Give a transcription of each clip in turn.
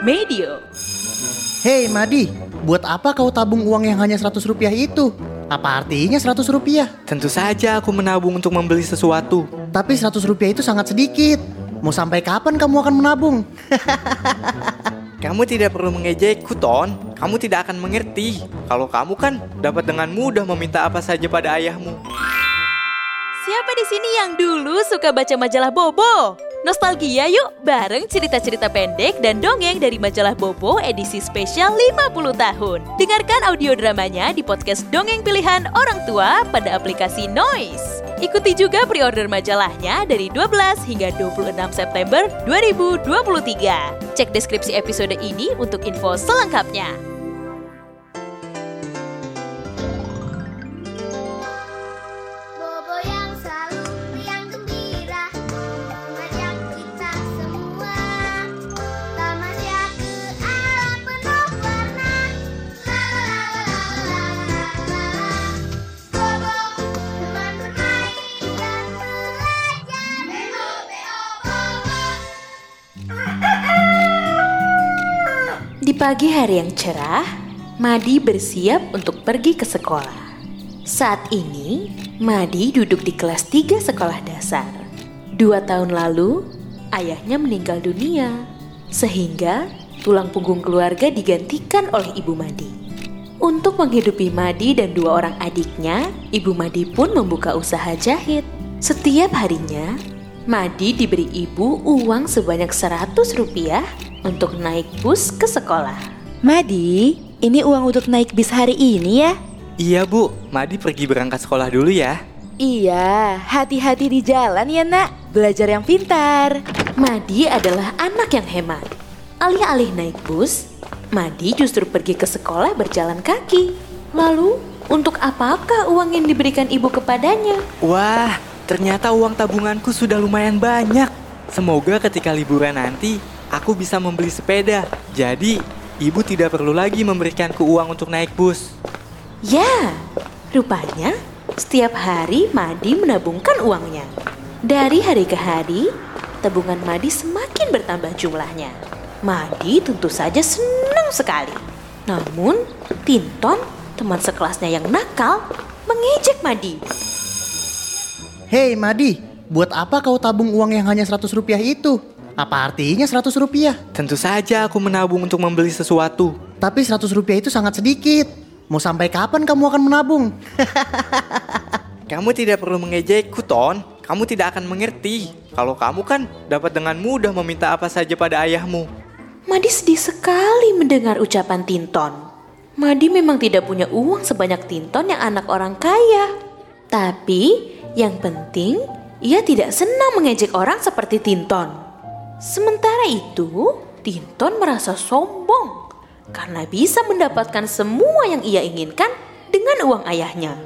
Medio. Hei Madi, buat apa kau tabung uang yang hanya 100 rupiah itu? Apa artinya 100 rupiah? Tentu saja aku menabung untuk membeli sesuatu. Tapi 100 rupiah itu sangat sedikit. Mau sampai kapan kamu akan menabung? Kamu tidak perlu mengejekku, Ton. Kamu tidak akan mengerti. Kalau kamu kan dapat dengan mudah meminta apa saja pada ayahmu. Siapa di sini yang dulu suka baca majalah Bobo? Nostalgia yuk, bareng cerita-cerita pendek dan dongeng dari majalah Bobo edisi spesial 50 tahun. Dengarkan audio dramanya di podcast Dongeng Pilihan Orang Tua pada aplikasi Noise. Ikuti juga pre-order majalahnya dari 12 hingga 26 September 2023. Cek deskripsi episode ini untuk info selengkapnya. Di pagi hari yang cerah, Madi bersiap untuk pergi ke sekolah. Saat ini, Madi duduk di kelas 3 sekolah dasar. Dua tahun lalu, ayahnya meninggal dunia, sehingga tulang punggung keluarga digantikan oleh ibu Madi. Untuk menghidupi Madi dan dua orang adiknya, ibu Madi pun membuka usaha jahit. Setiap harinya, Madi diberi ibu uang sebanyak 100 rupiah untuk naik bus ke sekolah. Madi, ini uang untuk naik bis hari ini ya? Iya, Bu. Madi pergi berangkat sekolah dulu ya. Iya, hati-hati di jalan ya nak. Belajar yang pintar. Madi adalah anak yang hemat. Alih-alih naik bus, Madi justru pergi ke sekolah berjalan kaki. Lalu, untuk apakah uang yang diberikan ibu kepadanya? Wah, ternyata uang tabunganku sudah lumayan banyak. Semoga ketika liburan nanti aku bisa membeli sepeda. Jadi, ibu tidak perlu lagi memberikanku uang untuk naik bus. Ya, rupanya setiap hari Madi menabungkan uangnya. Dari hari ke hari, tabungan Madi semakin bertambah jumlahnya. Madi tentu saja senang sekali. Namun, Tinton, teman sekelasnya yang nakal, mengejek Madi. Hei Madi, buat apa kau tabung uang yang hanya 100 rupiah itu? Apa artinya 100 rupiah? Tentu saja aku menabung untuk membeli sesuatu. Tapi 100 rupiah itu sangat sedikit. Mau sampai kapan kamu akan menabung? Kamu tidak perlu mengejekku, Ton. Kamu tidak akan mengerti. Kalau kamu kan dapat dengan mudah meminta apa saja pada ayahmu. Madi sedih sekali mendengar ucapan Tinton. Madi memang tidak punya uang sebanyak Tinton yang anak orang kaya. Tapi yang penting ia tidak senang mengejek orang seperti Tinton. Sementara itu, Tinton merasa sombong karena bisa mendapatkan semua yang ia inginkan dengan uang ayahnya.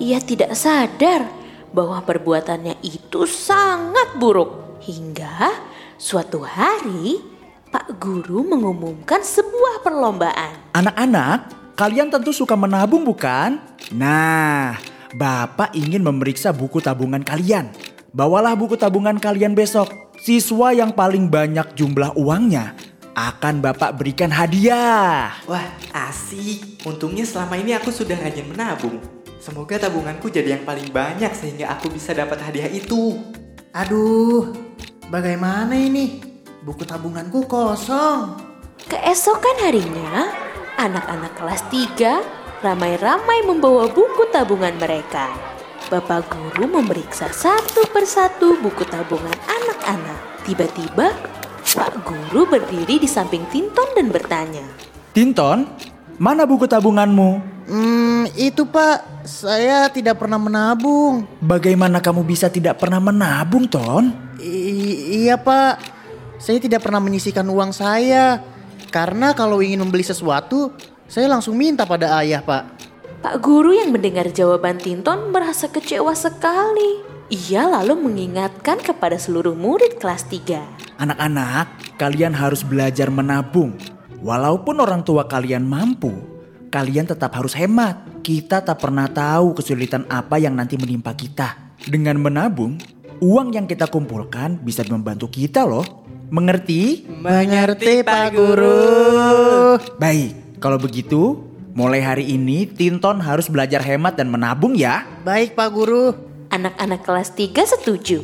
Ia tidak sadar bahwa perbuatannya itu sangat buruk. Hingga suatu hari, Pak Guru mengumumkan sebuah perlombaan. Anak-anak, kalian tentu suka menabung bukan? Nah, Bapak ingin memeriksa buku tabungan kalian. Bawalah buku tabungan kalian besok. Siswa yang paling banyak jumlah uangnya akan Bapak berikan hadiah. Wah, asik. Untungnya selama ini aku sudah rajin menabung. Semoga tabunganku jadi yang paling banyak sehingga aku bisa dapat hadiah itu. Aduh, bagaimana ini? Buku tabunganku kosong. Keesokan harinya, anak-anak kelas 3 ramai-ramai membawa buku tabungan mereka. Bapak guru memeriksa satu persatu buku tabungan anak-anak. Tiba-tiba, Pak guru berdiri di samping Tinton dan bertanya. Tinton, mana buku tabunganmu? Hmm, itu pak, saya tidak pernah menabung. Bagaimana kamu bisa tidak pernah menabung, Ton? I- iya pak, saya tidak pernah menyisikan uang saya. Karena kalau ingin membeli sesuatu, saya langsung minta pada ayah pak. Pak guru yang mendengar jawaban Tinton merasa kecewa sekali. Ia lalu mengingatkan kepada seluruh murid kelas 3. Anak-anak, kalian harus belajar menabung. Walaupun orang tua kalian mampu, kalian tetap harus hemat. Kita tak pernah tahu kesulitan apa yang nanti menimpa kita. Dengan menabung, uang yang kita kumpulkan bisa membantu kita loh. Mengerti? Mengerti Pak Guru. Baik, kalau begitu mulai hari ini Tinton harus belajar hemat dan menabung ya. Baik Pak Guru. Anak-anak kelas 3 setuju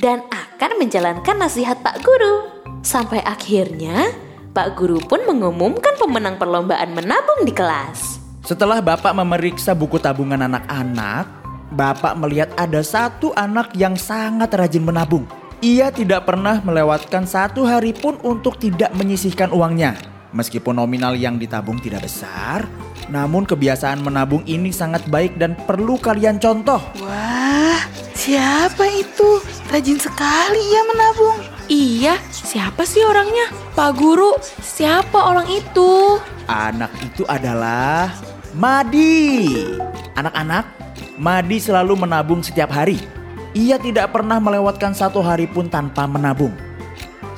dan akan menjalankan nasihat Pak Guru. Sampai akhirnya Pak Guru pun mengumumkan pemenang perlombaan menabung di kelas. Setelah Bapak memeriksa buku tabungan anak-anak, Bapak melihat ada satu anak yang sangat rajin menabung. Ia tidak pernah melewatkan satu hari pun untuk tidak menyisihkan uangnya. Meskipun nominal yang ditabung tidak besar, namun kebiasaan menabung ini sangat baik dan perlu kalian contoh. Wah, siapa itu? Rajin sekali ia menabung. Iya, siapa sih orangnya? Pak Guru, siapa orang itu? Anak itu adalah Madi. Anak-anak, Madi selalu menabung setiap hari. Ia tidak pernah melewatkan satu hari pun tanpa menabung.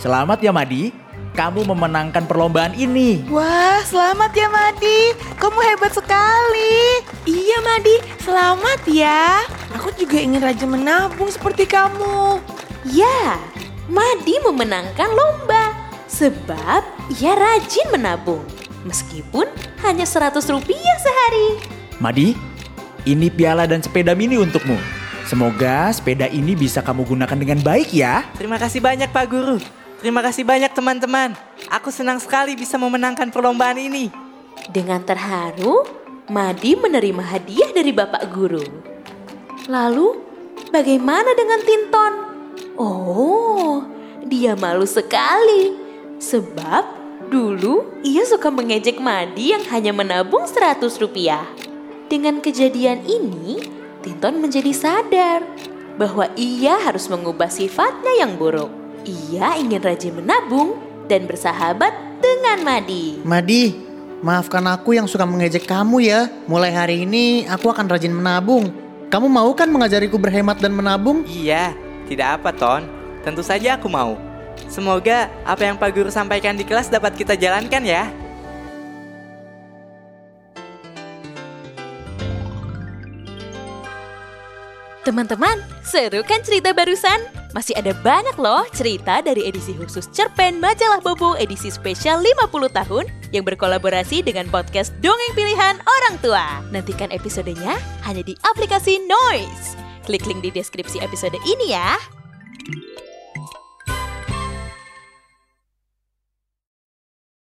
Selamat ya Madi, kamu memenangkan perlombaan ini. Wah, selamat ya Madi. Kamu hebat sekali. Iya Madi, selamat ya. Aku juga ingin rajin menabung seperti kamu. Ya, Madi memenangkan lomba sebab ia rajin menabung. Meskipun hanya 100 rupiah sehari. Madi, ini piala dan sepeda mini untukmu. Semoga sepeda ini bisa kamu gunakan dengan baik ya. Terima kasih banyak Pak Guru. Terima kasih banyak teman-teman. Aku senang sekali bisa memenangkan perlombaan ini. Dengan terharu, Madi menerima hadiah dari Bapak Guru. Lalu, bagaimana dengan Tinton? Oh, dia malu sekali. Sebab dulu ia suka mengejek Madi yang hanya menabung 100 rupiah. Dengan kejadian ini, Tinton menjadi sadar bahwa ia harus mengubah sifatnya yang buruk. Ia ingin rajin menabung dan bersahabat dengan Madi. Madi, maafkan aku yang suka mengejek kamu ya. Mulai hari ini aku akan rajin menabung. Kamu mau kan mengajariku berhemat dan menabung? Iya, tidak apa Ton. Tentu saja aku mau. Semoga apa yang Pak Guru sampaikan di kelas dapat kita jalankan ya. Teman-teman, seru kan cerita barusan? Masih ada banyak loh cerita dari edisi khusus Cerpen Majalah Bobo edisi spesial 50 tahun yang berkolaborasi dengan podcast Dongeng Pilihan Orang Tua. Nantikan episodenya hanya di aplikasi Noise. Klik link di deskripsi episode ini ya.